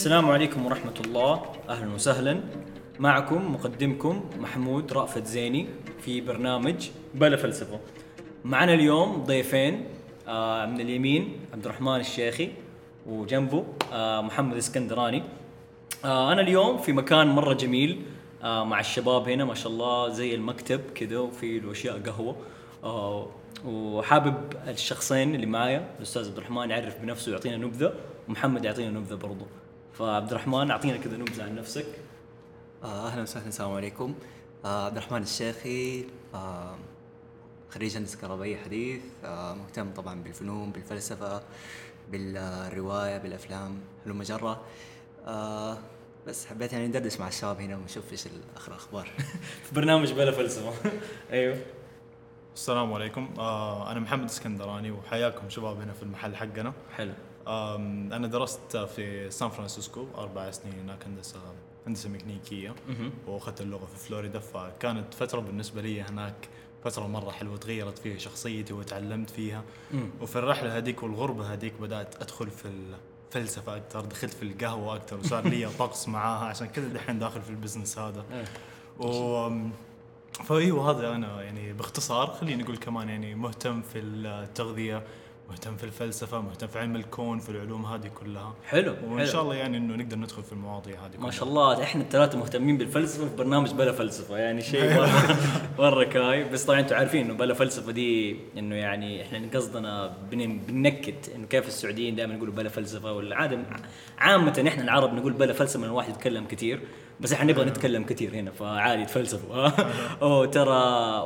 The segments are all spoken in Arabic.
السلام عليكم ورحمة الله. أهلا وسهلا. معكم مقدمكم محمود رأفت زيني في برنامج بلا فلسفة. معنا اليوم ضيفين آه من اليمين عبد الرحمن الشيخي وجنبه آه محمد اسكندراني. آه أنا اليوم في مكان مرة جميل مع الشباب هنا ما شاء الله زي المكتب كذا وفي الأشياء قهوة. آه وحابب الشخصين اللي معايا الأستاذ عبد الرحمن يعرف بنفسه ويعطينا نبذة ومحمد يعطينا نبذة برضه. فعبد الرحمن أعطينا كذا نبذة عن نفسك. آه، أهلا وسهلا السلام عليكم. آه، عبد الرحمن الشيخي آه، خريج هندسة كهربائية حديث آه، مهتم طبعا بالفنون بالفلسفة بالرواية بالأفلام هلم جره آه، بس حبيت يعني ندردش مع الشباب هنا ونشوف إيش اخر الاخبار في برنامج بلا فلسفة. أيوه. السلام عليكم. آه أنا محمد إسكندراني وحياكم شباب هنا في المحل حقنا. حلو. أنا درست في سان فرانسيسكو أربع سنين هناك هندسه هندسة ميكانيكية. وأخذت اللغة في فلوريدا فكانت فترة بالنسبة لي هناك فترة مرة حلوة تغيرت فيها شخصيتي وتعلمت فيها. وفي الرحلة هذيك والغربة هذيك بدأت أدخل في الفلسفة أكثر دخلت في القهوة أكثر وصار لي طقس معاها عشان كذا دحين داخل في ال business هذا. و فأيوة هذا أنا يعني باختصار خليني أقول كمان يعني مهتم في التغذية مهتم في الفلسفة مهتم في علم الكون في العلوم هذه كلها حلو وإن حلو. شاء الله يعني إنه نقدر ندخل في المواضيع هذه ما كلها. شاء الله إحنا الثلاثة مهتمين بالفلسفة في برنامج بلا فلسفة يعني شيء مرة مرة كاي بس طبعا أنتم عارفين إنه بلا فلسفة دي إنه يعني إحنا قصدنا بن- بننكت إنه كيف السعوديين دائما يقولوا بلا فلسفة والعادة عامة إحنا العرب نقول بلا فلسفة من الواحد يتكلم كثير بس إحنا نبغى نتكلم كثير هنا فعادي تفلسفوا. أوه ترى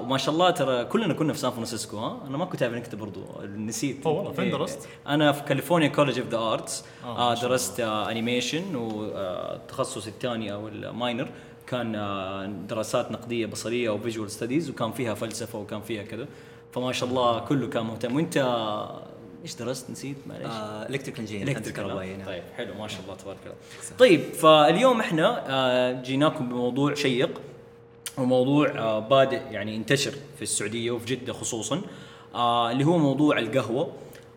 وما شاء الله ترى كلنا كنا في سان فرانسيسكو ها؟ أنا ما كنت عارف انك برضو نسيت. أوه والله، فين إيه. درست؟ أنا في California College of the Arts آه، درست آه، animation والتخصص الثاني أو ال minor كان آه، دراسات نقدية بصرية أو visual studies وكان فيها فلسفة وكان فيها كذا. فما شاء الله كله كان مهتم. وإنت آه، إيش درست؟ نسيت معليش. electric engineer كهربائيه نعم. طيب حلو ما شاء الله تبارك الله. طيب فاليوم إحنا آه، جيناكم بموضوع شيق وموضوع آه، بادئ يعني انتشر في السعودية وفي جدة خصوصا آه، اللي هو موضوع القهوة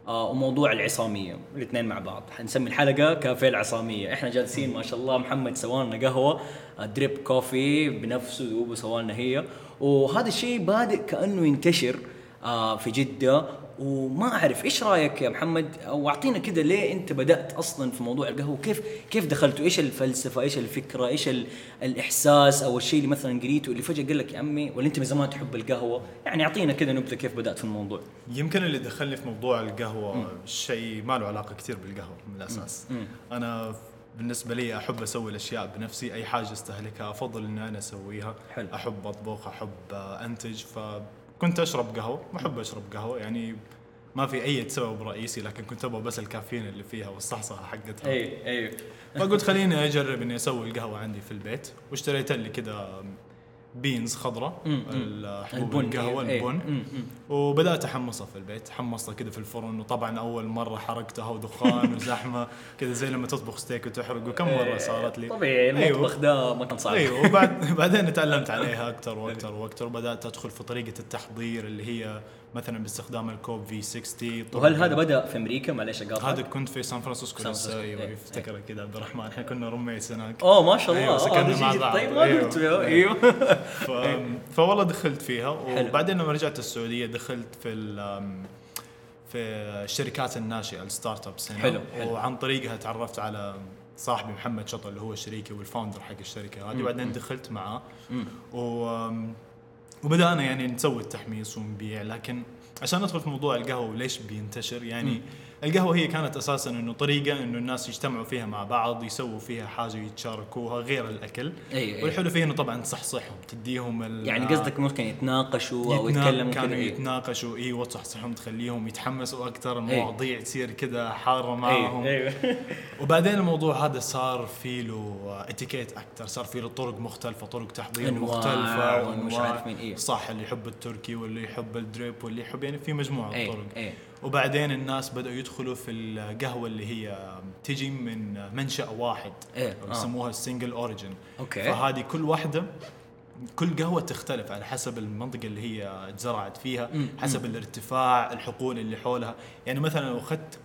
وموضوع العصامية الاثنين مع بعض. حنسمي الحلقة كافيه العصامية. إحنا جالسين ما شاء الله محمد سوى لنا قهوه دريب كوفي بنفسه هو سوى لنا هي. وهذا الشيء بادئ كأنه ينتشر في جدة وما أعرف إيش رأيك يا محمد؟ أو أعطينا كده ليه أنت بدأت أصلا في موضوع القهوة؟ كيف كيف دخلتوا إيش الفلسفة؟ إيش الفكرة؟ إيش ال- الإحساس؟ أو الشيء اللي مثلا قريته اللي فجأة قال لك يا عمي ولا أنت من زمان تحب القهوة؟ يعني أعطينا كده نبذة كيف بدأت في الموضوع. يمكن اللي دخلني في موضوع القهوة شيء ما له علاقة كثير بالقهوة من الأساس. أنا بالنسبة لي أحب أسوي الأشياء بنفسي أي حاجة أستهلكها أفضل إني أنا أسويها. حلو. أحب أطبخ أحب أنتج فكنت أشرب قهوة احب أشرب قهوة يعني ما في أي سبب رئيسي لكن كنت أبغى بس الكافيين اللي فيها والصحصحة حقتها. أي أي. فقلت خليني أجرب إني أسوي القهوة عندي في البيت واشتريت لي كذا بينز خضراء الحبوب البن، القهوة إيه، البن. وبدأت أحمصها في البيت حمصتها كذا في الفرن وطبعا أول مرة حرقتها ودخان وزحمة كذا زي لما تطبخ ستيك وتحرق وكم مرة صارت لي طبيعي المطبخ أيوه. ده ما كان صعب أيوه وبعد بعدين تعلمت عليها أكثر وأكثر وأكثر وبدأت أدخل في طريقة التحضير اللي هي مثلا باستخدام الكوب في 60 وهل هذا بدأ في أمريكا؟ معلش أقاطعك. هذا كنت في سان فرانسيسكو سان لسه. فرانسيسكو، أيوه إيه، يفتكر كذا عبد الرحمن. إحنا كنا roommates هناك. أوه ما شاء الله أيوه، آه، سكننا هذا مع بعض. طيب ما. قلت أيوه. ف... فوالله دخلت فيها. وبعدين لما رجعت السعودية دخلت في ال... في الشركات الناشئة ال startups هنا. حلو، حلو. وعن طريقها تعرفت على صاحبي محمد شطر اللي هو شريكي وال founder حق الشركة هذه. وبعدين دخلت معاه. و... وبدأنا يعني نسوي التحميص ونبيع لكن عشان ندخل في موضوع القهوة وليش بينتشر يعني القهوة هي كانت أساسا إنه طريقة إنه الناس يجتمعوا فيها مع بعض يسووا فيها حاجة يتشاركوها غير الأكل أي- أي. والحلو فيه إنه طبعا تصحصحهم تديهم ال- يعني قصدك ممكن يتناقشوا أو يتكلموا كانوا إيه. يتناقشوا أيوه تصحصحهم تخليهم يتحمسوا أكثر المواضيع تصير كذا حارة معاهم أيوه أيوه وبعدين الموضوع هذا صار في له اتيكيت أكثر صار في له طرق مختلفة طرق تحضير مختلفة ومش عارف مين، إيه. صح اللي يحب التركي واللي يحب ال drip واللي يحب يعني في مجموعة إيه طرق إيه وبعدين الناس بدأوا يدخلوا في القهوة اللي هي تجي من منشأ واحد إيه، آه. يسموها ال single origin okay. فهذه كل واحدة كل قهوة تختلف على حسب المنطقة اللي هي اتزرعت فيها حسب الارتفاع الحقول اللي حولها يعني مثلا لو أخذت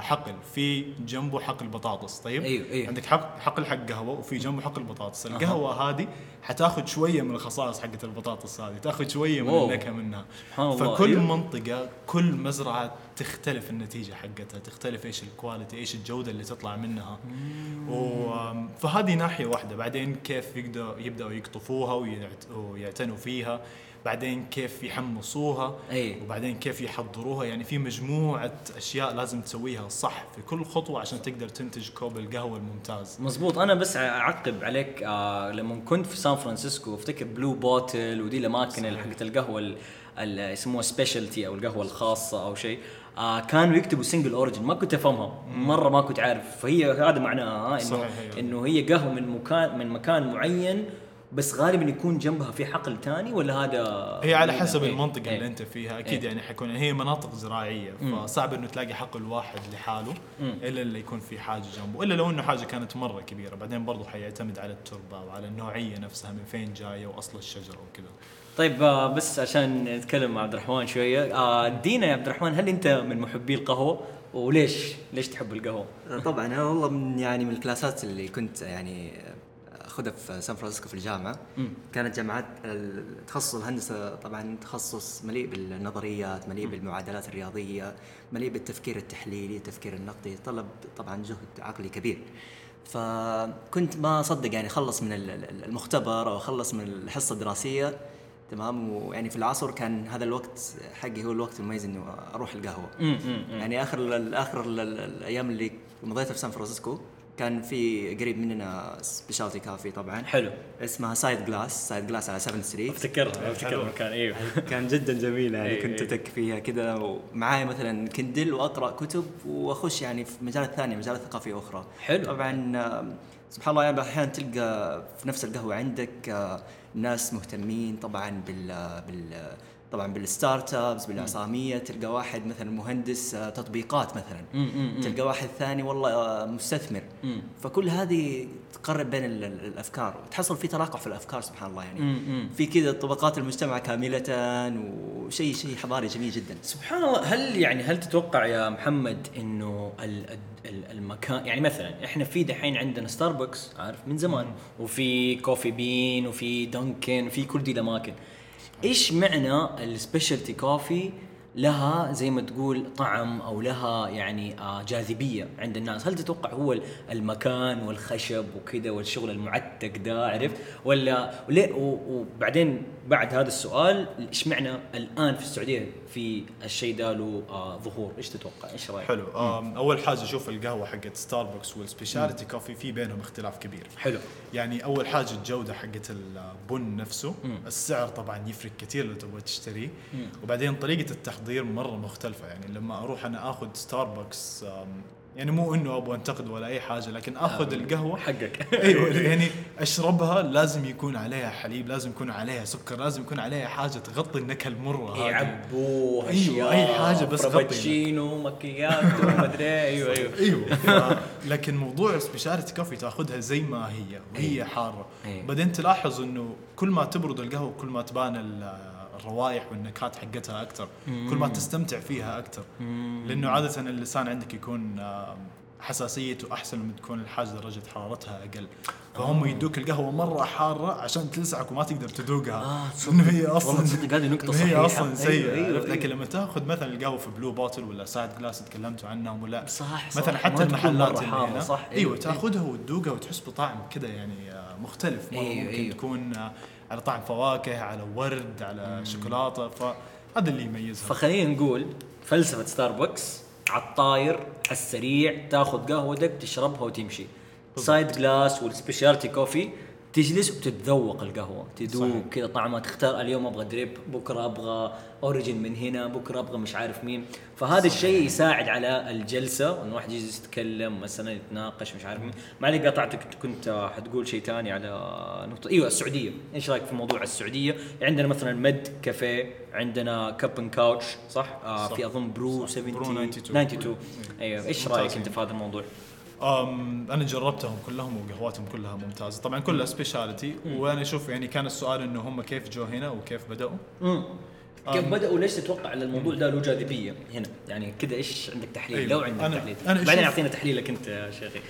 حقل. في جنبه حقل بطاطس. طيب؟ أيوه، أيوه. عندك حق حقل حق قهوة وفي جنبه حقل بطاطس. القهوة هذه حتاخذ شوية من الخصائص حقت البطاطس هذه. تاخذ شوية من. النكهة منها. سبحان الله، فكل أيوه. منطقة كل مزرعة تختلف النتيجة حقتها. تختلف إيش الكواليتي إيش الجودة اللي تطلع منها. و... فهذه ناحية واحدة. بعدين كيف يقدروا يبدأوا يقطفوها ويعت... ويعتنوا فيها. بعدين كيف يحمصوها. أي. وبعدين كيف يحضروها. يعني في مجموعة أشياء لازم تسويها صح في كل خطوة عشان تقدر تنتج كوب القهوة الممتاز. مزبوط أنا بس أعقب عليك آه لما كنت في سان فرانسيسكو أفتكر Blue Bottle ودي الأماكن اللي حقت القهوة ال- ال- يسموها specialty أو القهوة الخاصة أو شيء. آه كانوا يكتبوا single origin ما كنت أفهمها. مرة ما كنت عارف. فهي هذا معناها آه إنه صحيح، هي. إنه هي قهوة من مكان من مكان معين بس غالبا يكون جنبها في حقل ثاني ولا هذا هي على حسب إيه، المنطقة إيه. اللي أنت فيها. أكيد إيه. يعني حيكون هي مناطق زراعية فصعب إنه تلاقي حقل واحد لحاله مم. إلا اللي يكون في حاجة جنبه. إلا لو إنه حاجة كانت مرة كبيرة. بعدين برضو حيعتمد على التربة وعلى النوعية نفسها من فين جاية وأصل الشجرة وكذا. طيب آه، بس عشان نتكلم مع عبد الرحمن شوية آه، دينا يا عبد الرحمن هل أنت من محبي القهوة؟ وليش؟ ليش تحب القهوة؟ طبعا أنا والله من يعني من الكلاسات اللي كنت يعني أخذها في سان فرانسيسكو في الجامعة. مم. كانت جامعات تخصص الهندسة طبعا تخصص مليء بالنظريات مليء بالمعادلات الرياضية مليء بالتفكير التحليلي التفكير النقدي طلب طبعا جهد عقلي كبير. فكنت ما أصدق يعني أخلص من ال- ال- المختبر أو أخلص من الحصة الدراسية. تمام؟ ويعني في العصر كان هذا الوقت حقي هو الوقت المميز انه أروح القهوة. يعني آخر آخر ال- ال- الأيام اللي مضيتها في سان فرانسيسكو كان في قريب مننا specialty coffee طبعا. حلو. اسمها Sightglass Sightglass على 7 Street أفتكرها افتكر المكان أيوه كان جدا جميل يعني إيه، كنت إيه. أتكي فيها كذا ومعاي مثلا Kindle وأقرأ كتب وأخش يعني في مجالات ثانية مجالات ثقافيه أخرى. حلو. طبعا سبحان الله يعني أحيانا تلقى في نفس القهوة عندك آه، ناس مهتمين طبعا بال بال طبعا بال startups بالعصامية تلقى واحد مثلا مهندس آه، تطبيقات مثلا. تلقى واحد ثاني والله آه، مستثمر. فكل هذه تقرب بين ال- ال- الأفكار تحصل في تلاقح في الأفكار سبحان الله يعني. في كذا طبقات المجتمع كاملة وشيء شيء حضاري جميل جدا سبحان الله هل يعني هل تتوقع يا محمد إنه ال- ال- المكان يعني مثلا إحنا في دحين عندنا ستاربكس عارف من زمان وفي Coffee Bean وفي Dunkin وفي كل دي الأماكن إيش معنى ال specialty coffee لها زي ما تقول طعم أو لها يعني آه جاذبية عند الناس؟ هل تتوقع هو ال- المكان والخشب وكذا والشغل المعتق ده عرفت؟ ولا وبعدين بعد هذا السؤال إيش معنى الآن في السعودية في الشيء ده له آه ظهور؟ إيش تتوقع؟ إيش رأيك؟ حلو. أول حاجة شوف القهوة حقت Starbucks وال specialty coffee في بينهم اختلاف كبير. حلو. يعني أول حاجة الجودة حقت البن نفسه مم. السعر طبعا يفرق كثير لو تبغى تشتريه وبعدين طريقة التحضير مرة مختلفة. يعني لما أروح أنا آخذ ستاربكس يعني مو إنه أبغى أنتقد ولا أي حاجة لكن آخذ القهوة حقك أيوه يعني أشربها لازم يكون عليها حليب لازم يكون عليها سكر لازم يكون عليها حاجة تغطي النكهة المرة هذه يعبوه أيوة، أشياء أي حاجة بس. Frappuccino macchiato مدري أيوه أيوه أيوه. لكن موضوع ال specialty coffee تأخذها زي ما هي وهي حارة. بعدين تلاحظ إنه كل ما تبرد القهوة كل ما تبان الروائح والنكهات حقتها أكثر كل ما تستمتع فيها أكثر لأنه عادة اللسان عندك يكون حساسيته أحسن لما تكون الحاجة درجة حرارتها أقل فهم يدوك القهوة مرة حارة عشان تلسعك وما تقدر تذوقها آه،. إنه هي أصلا والله تصدق هذه نقطة إنه هي. أصلا سيئة أيوة، أيوة، لكن أيوة. لما تاخذ مثلا القهوة في Blue Bottle ولا Sightglass تكلمتوا عنهم ولا صح، صح. مثلا حتى المحلات اللي هنا صح. أيوه أيوة، تأخذها وتذوقها وتحس بطعم كذا يعني آه، مختلف مرة أيوة، ممكن أيوة. تكون آه، على طعم فواكه على ورد على شوكولاتة فهذا اللي يميزها فخلينا نقول فلسفة ستاربكس على الطاير على السريع تاخذ قهوتك تشربها وتمشي. Sightglass وال specialty coffee تجلس وتتذوق القهوة تذوق. كذا طعمها تختار اليوم أبغى drip بكرة أبغى origin من هنا بكرة أبغى مش عارف مين فهذا الشيء يساعد على الجلسة انه الواحد يجلس يتكلم مثلا يتناقش مش عارف مين ما عليك قاطعتك كنت حتقول شيء ثاني على نقطة إيوه السعودية إيش رأيك في موضوع السعودية عندنا مثلا Medd Cafe عندنا Cup & Couch صح, آه صح. في أظن Brew صح. 70 Brew 92. 92 إيوه إيش رأيك. أنت في هذا الموضوع؟ أنا جربتهم كلهم وقهواتهم كلها ممتازة. طبعا كلها specialty وأنا أشوف يعني كان السؤال إنه هم كيف جو هنا وكيف بدأوا. كيف. بدأوا ليش تتوقع إن الموضوع ده له جاذبية هنا؟ يعني كذا إيش عندك تحليل؟ أيوة. لو عندك أنا- تحليل. أنا بعدين أعطينا تحليلك أنت يا شيخي.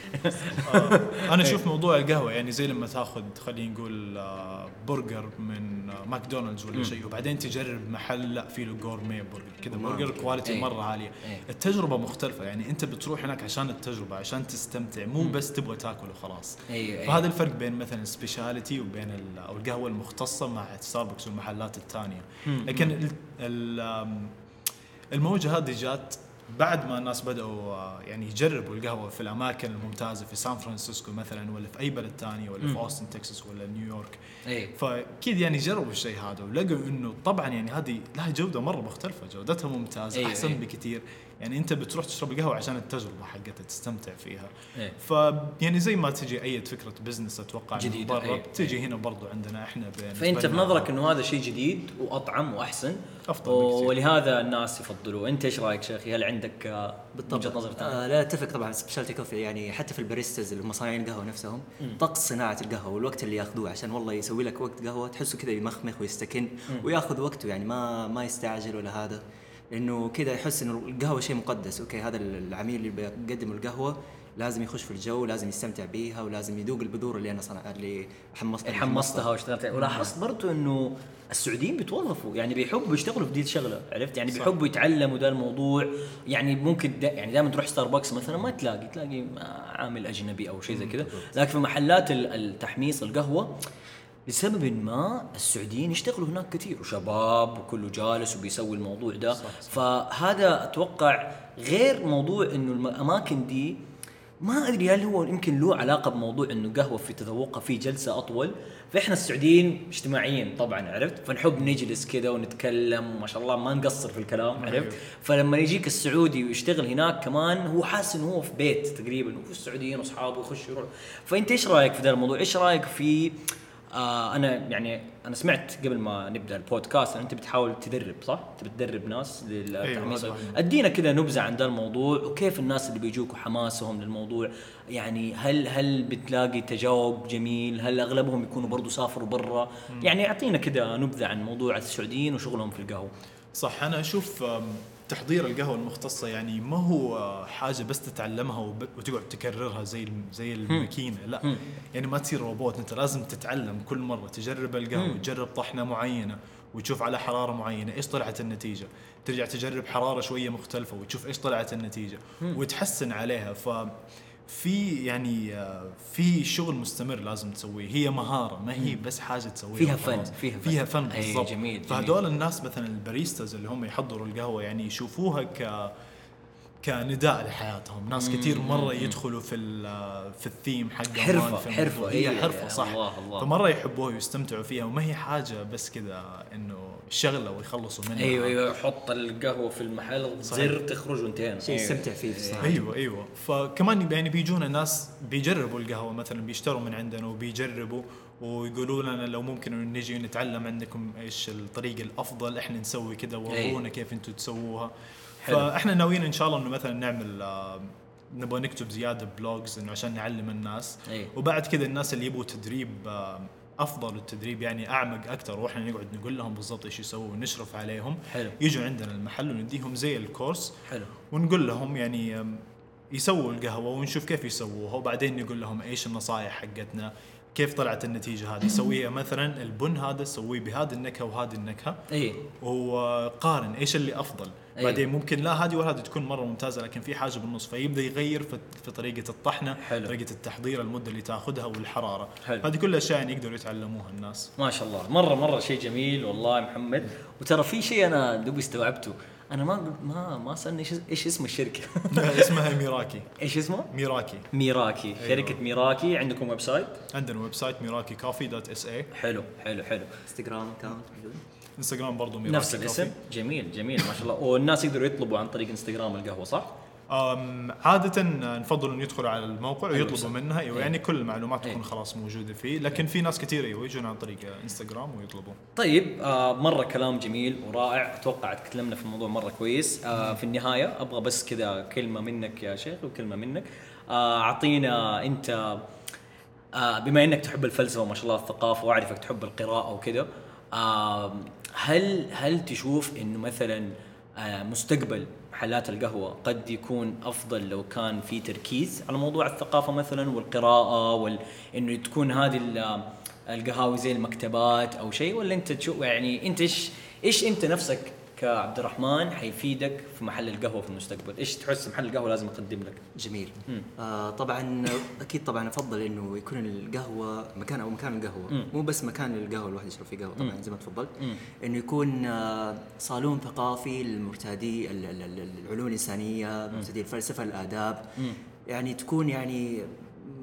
آه، أنا أشوف موضوع القهوة يعني زي لما تاخذ خلينا نقول آه، برجر من ماكدونالدز ولا شيء وبعدين تجرب محل لا فيه له gourmet burger. كذا burger quality إيه. مرة عالية. إيه. التجربة مختلفة. يعني أنت بتروح هناك عشان التجربة عشان تستمتع مو بس تبغى تاكل وخلاص. أيوة. فهذا الفرق بين مثلا ال specialty وبين أو القهوة المختصة مع ستاربكس والمحلات الثانية. لكن الموجة هذه جات بعد ما الناس بدأوا آه، يعني يجربوا القهوة في الأماكن الممتازة في سان فرانسيسكو مثلا ولا في أي بلد ثاني ولا في أوستن تكساس ولا نيويورك إي. فأكيد يعني جربوا الشيء هذا ولقوا إنه طبعا يعني هذه لها جودة مرة مختلفة جودتها ممتازة أيوة، أحسن أيوة. بكثير يعني أنت بتروح تشرب القهوة عشان التجربة حقتها تستمتع فيها. إيه. ف يعني زي ما تجي أي فكرة business أتوقع جديدة، جديدة برا تجي هنا برضو عندنا إحنا بين فأنت في نظرك إنه هذا شيء جديد وأطعم وأحسن؟ أفضل بكثير. ولهذا الناس يفضلوه. أنت إيش رأيك شيخي؟ هل عندك آه، وجهة نظر آه لا أتفق طبعا. specialty coffee يعني حتى في ال baristas اللي هم صانعين القهوة نفسهم طقس صناعة القهوة والوقت اللي ياخذوه عشان والله يسوي لك وقت قهوة تحسه كذا يمخمخ ويستكن وياخذ وقته يعني ما ما يستعجل ولا هذا. لأنه كذا يحس إنه القهوة شيء مقدس. okay هذا العميل اللي بيقدم القهوة لازم يخش في الجو لازم يستمتع بيها ولازم يذوق البذور اللي أنا صنع اللي حمصت حمصتها واشتغلت. ولاحظت برضو إنه السعوديين بيتوظفوا يعني بيحبوا يشتغلوا في دي الشغلة عرفت؟ يعني صح. بيحبوا يتعلموا ده الموضوع. يعني ممكن دا يعني دائما تروح ستاربكس مثلا ما تلاقي تلاقي عامل أجنبي أو شيء زي كذا. لكن في محلات ال- التحميص القهوة لسبب ما السعوديين يشتغلوا هناك كثير وشباب وكله جالس وبيسوي الموضوع ده. صح صح. فهذا أتوقع غير موضوع إنه الاماكن دي ما أدري هل هو يمكن له علاقة بموضوع إنه قهوة في تذوقها في جلسة أطول. فإحنا السعوديين اجتماعيين طبعا عرفت؟ فنحب نجلس كذا ونتكلم وما شاء الله ما نقصر في الكلام عرفت؟ فلما يجيك السعودي ويشتغل هناك كمان هو حاسس إنه هو في بيت تقريبا وفي السعوديين وأصحابه يخش يروح فأنت إيش رأيك في ذا الموضوع؟ إيش رأيك في آه أنا يعني أنا سمعت قبل ما نبدأ البودكاست إن أنت بتحاول تدرب صح؟ انت بتدرب ناس للتحميص هو. أدينا كذا نبذة عن ذا الموضوع وكيف الناس اللي بيجوك وحماسهم للموضوع. يعني هل هل بتلاقي تجاوب جميل؟ هل أغلبهم يكونوا برضو سافروا برا؟ يعني أعطينا كذا نبذة عن موضوع السعوديين وشغلهم في القهوة. صح أنا أشوف تحضير القهوة المختصة يعني ما هو حاجة بس تتعلمها وب- وتقعد تكررها زي الم- زي الماكينة لا. يعني ما تصير روبوت أنت لازم تتعلم كل مرة تجرب القهوة تجرب طحنة معينة وتشوف على حرارة معينة إيش طلعت النتيجة. ترجع تجرب حرارة شوية مختلفة وتشوف إيش طلعت النتيجة وتحسن عليها. ف في يعني في شغل مستمر لازم تسويه هي مهارة ما هي بس حاجة تسويها فيها. فن، فيها فن. فيها فن بالضبط جميل، جميل. فهدول الناس مثلا الباريستاز اللي هم يحضروا القهوة يعني يشوفوها ك كنداء لحياتهم. ناس كثير مرة يدخلوا في ال- في الثيم حقهم. حرفة، في حرفة، الموضوع. هي إيه، حرفة صح. الله، الله. فمرة يحبوها ويستمتعوا فيها وما هي حاجة بس كذا إنه شغلة ويخلصوا منها. أيوه أيوه. حط القهوة في المحل زر تخرج وانتهينا. شيء أيوة. يستمتع فيه بصراحه أيوه أيوه. فكمان يعني بيجونا ناس بيجربوا القهوة مثلا بيشتروا من عندنا وبيجربوا ويقولوا لنا لو ممكن إنه نجي نتعلم عندكم إيش الطريقة الأفضل إحنا نسوي كذا ورونا كيف أنتم تسووها. فاحنا ناويين إن شاء الله إنه مثلا نعمل نبغى نكتب زيادة بلوجز إنه عشان نعلم الناس. أي. وبعد كذا الناس اللي يبغوا تدريب أفضل التدريب يعني أعمق أكثر وإحنا نقعد نقول لهم بالضبط إيش يسووا ونشرف عليهم. حلو. يجوا عندنا المحل ونديهم زي الكورس. حلو. ونقول لهم يعني يسووا القهوة ونشوف كيف يسووها. وبعدين نقول لهم إيش النصائح حقتنا. كيف طلعت النتيجة هذه؟ سويها مثلا البن هذا سويه بهذه النكهة وهذه النكهة. إي. وقارن إيش اللي أفضل. أي. بعدين ممكن لا هذه ولا هذه تكون مرة ممتازة لكن في حاجة بالنص. فيبدأ يغير في, طريقة الطحنة حلو. طريقة التحضير المدة اللي تأخذها والحرارة. حلو. هذه كلها اشياء يعني يقدروا يتعلموها الناس. ما شاء الله. مرة مرة شيء جميل والله محمد. وترى في شيء أنا دوبي استوعبته. أنا ما ما ما سألني إيش إيش اسم الشركة. اسمها ميراكي. إيش اسمه؟ Meraki. Meraki. شركة Meraki. عندكم website؟ عندنا website Meraki Coffee dot SA حلو حلو حلو. انستغرام account انستغرام برضو Meraki نفس الاسم. جميل جميل ما شاء الله. والناس يقدروا يطلبوا عن طريق انستغرام القهوة صح؟ عادة نفضل انه يدخلوا على الموقع ويطلبوا. منها أيوه إيه. يعني كل المعلومات إيه. تكون خلاص موجودة فيه لكن في ناس كثير أيوه يجون عن طريق إنستغرام ويطلبوا طيب آه مرة كلام جميل ورائع أتوقع تكلمنا في الموضوع مرة كويس آه في النهاية أبغى بس كذا كلمة منك يا شيخ وكلمة منك آه أعطينا أنت بما إنك تحب الفلسفة وما شاء الله الثقافة واعرفك تحب القراءة وكذا هل هل تشوف إنه مثلا مستقبل محلات القهوة قد يكون أفضل لو كان في تركيز على موضوع الثقافة مثلا والقراءة وال إنه تكون هذه ال- القهاوي زي المكتبات أو شيء ولا أنت تشوف يعني أنت إيش إيش أنت نفسك كعبد الرحمن حيفيدك في محل القهوة في المستقبل؟ إيش تحس محل القهوة لازم يقدم لك؟ جميل مم. آه طبعا أكيد طبعا أفضل إنه يكون القهوة مكان أو مكان القهوة مم. مو بس مكان القهوة الواحد يشرب فيه قهوة طبعا مم. زي ما تفضلت. إنه يكون آه صالون ثقافي للمرتادي ال- ال- ال- العلوم الإنسانية مرتدي الفلسفة الآداب مم. يعني تكون يعني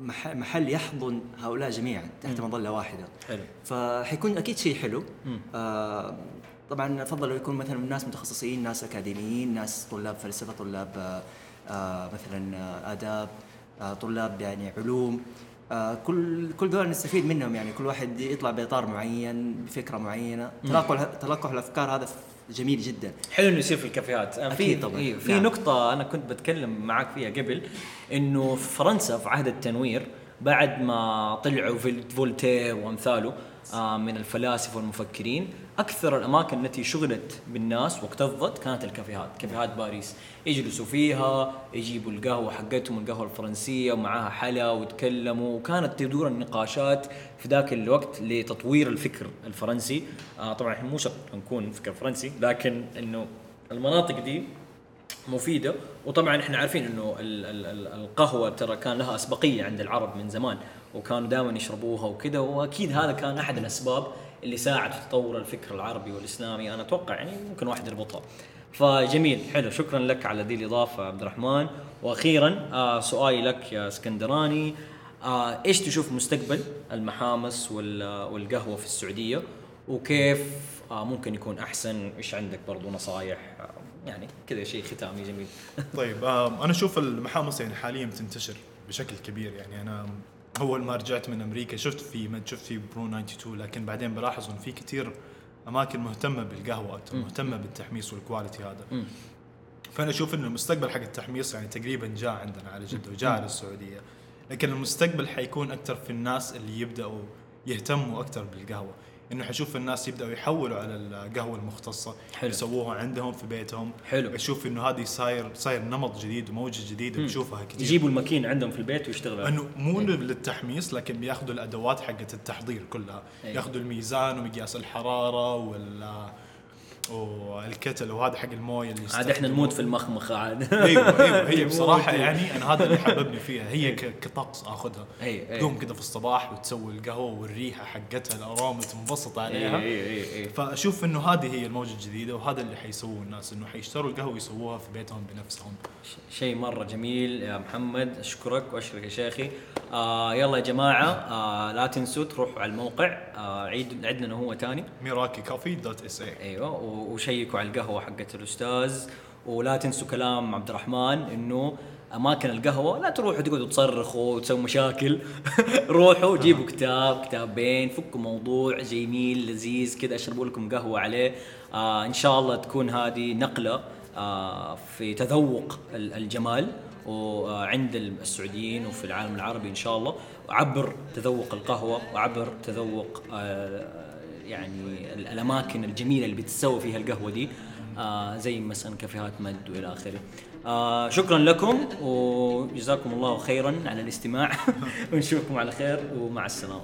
مح- محل يحضن هؤلاء جميعا تحت. مظلة واحدة حلو فحيكون أكيد شيء حلو. آه طبعا أفضل يكون مثلا ناس متخصصين ناس أكاديميين ناس طلاب فلسفة طلاب آه آه مثلا آه آداب طلاب يعني علوم. كل كل دول نستفيد منهم يعني. كل واحد يطلع بإطار معين بفكرة معينة. تلاقوا تلقوا الافكار هذا جميل جدا. حلو إنه يصير في الكافيهات. في طبعاً. إيه، في نعم. نقطة أنا كنت بتكلم معك فيها قبل إنه في فرنسا في عهد التنوير بعد ما طلعوا فولتير وأمثاله آه، من الفلاسفة والمفكرين أكثر الأماكن التي شغلت بالناس واكتظت كانت الكافيهات. كافيهات باريس. يجلسوا فيها يجيبوا القهوة حقتهم القهوة الفرنسية ومعاها حلا ويتكلموا. وكانت تدور النقاشات في ذاك الوقت لتطوير الفكر الفرنسي. آه طبعا إحنا مو شرط نكون فكر فرنسي لكن إنه المناطق دي مفيدة. وطبعا إحنا عارفين إنه ال- ال- ال- القهوة ترى كان لها أسبقية عند العرب من زمان وكانوا دائما يشربوها وكذا. وأكيد هذا كان أحد الأسباب اللي ساعد في تطور الفكر العربي والإسلامي. أنا أتوقع يعني ممكن واحد يربطها. فجميل حلو. شكرا لك على ذي الإضافة عبد الرحمن. وأخيرا آه سؤالي لك يا اسكندراني. آه إيش تشوف مستقبل المحامس وال- والقهوة في السعودية؟ وكيف آه ممكن يكون أحسن؟ إيش عندك برضو نصايح؟ آه يعني كذا شيء ختامي جميل. طيب أنا أشوف المحامص يعني حاليا بتنتشر بشكل كبير. يعني أنا أول ما رجعت من أمريكا شفت في مد شفت في Brew 92 لكن بعدين بلاحظ انه في كثير أماكن مهتمة بالقهوة أكثر. مهتمة بالتحميص وال quality هذا. فأنا أشوف انه المستقبل حق التحميص يعني تقريبا جاء عندنا على جدة وجاء على السعودية. لكن المستقبل حيكون أكثر في الناس اللي يبدأوا يهتموا أكثر بالقهوة. إنه حشوف الناس يبدأوا يحولوا على القهوة المختصة حلو. يسووها عندهم في بيتهم حلو. أشوف إنه هذه صاير صاير نمط جديد وموجة جديدة مم. بتشوفها كثير يجيبوا الماكينه عندهم في البيت ويشتغلوا إنه مو للتحميص لكن بياخذوا الأدوات حقت التحضير كلها أيوة. ياخذوا الميزان ومقياس الحرارة وال والكتل وهذا حق الموية اللي عاد إحنا. نموت في المخمخة عاد. أيوه أيوه هي. بصراحة يعني أنا هذا اللي حببني فيها هي كطقس آخذها. تقوم كذا في الصباح وتسوي القهوة والريحة حقتها الاروما تنبسط عليها. أي فأشوف إنه هذه هي الموجة الجديدة وهذا اللي حيسووه الناس إنه حيشتروا القهوة ويسووها في بيتهم بنفسهم. شيء مرة جميل يا محمد أشكرك وأشكرك يا شيخي. آه يلا يا جماعة آه لا تنسوا تروحوا على الموقع آه عيد عندنا هو تاني. Meraki Coffee dot SA أيوه وشيكوا على القهوة حقت الأستاذ. ولا تنسوا كلام عبد الرحمن إنه أماكن القهوة لا تروحوا تقعدوا تصرخوا وتسووا مشاكل. روحوا جيبوا كتاب كتابين فكوا موضوع جميل لذيذ كذا أشربوا لكم قهوة عليه. آه إن شاء الله تكون هذه نقلة آه في تذوق ال- الجمال. وعند السعوديين وفي العالم العربي إن شاء الله. عبر تذوق القهوة وعبر تذوق آه يعني ال- الأماكن الجميلة اللي بتسوي فيها القهوة دي آه زي مثلا كافيهات مد وإلى آخره. آه شكرا لكم وجزاكم الله خيرا على الاستماع ونشوفكم على خير ومع السلامة.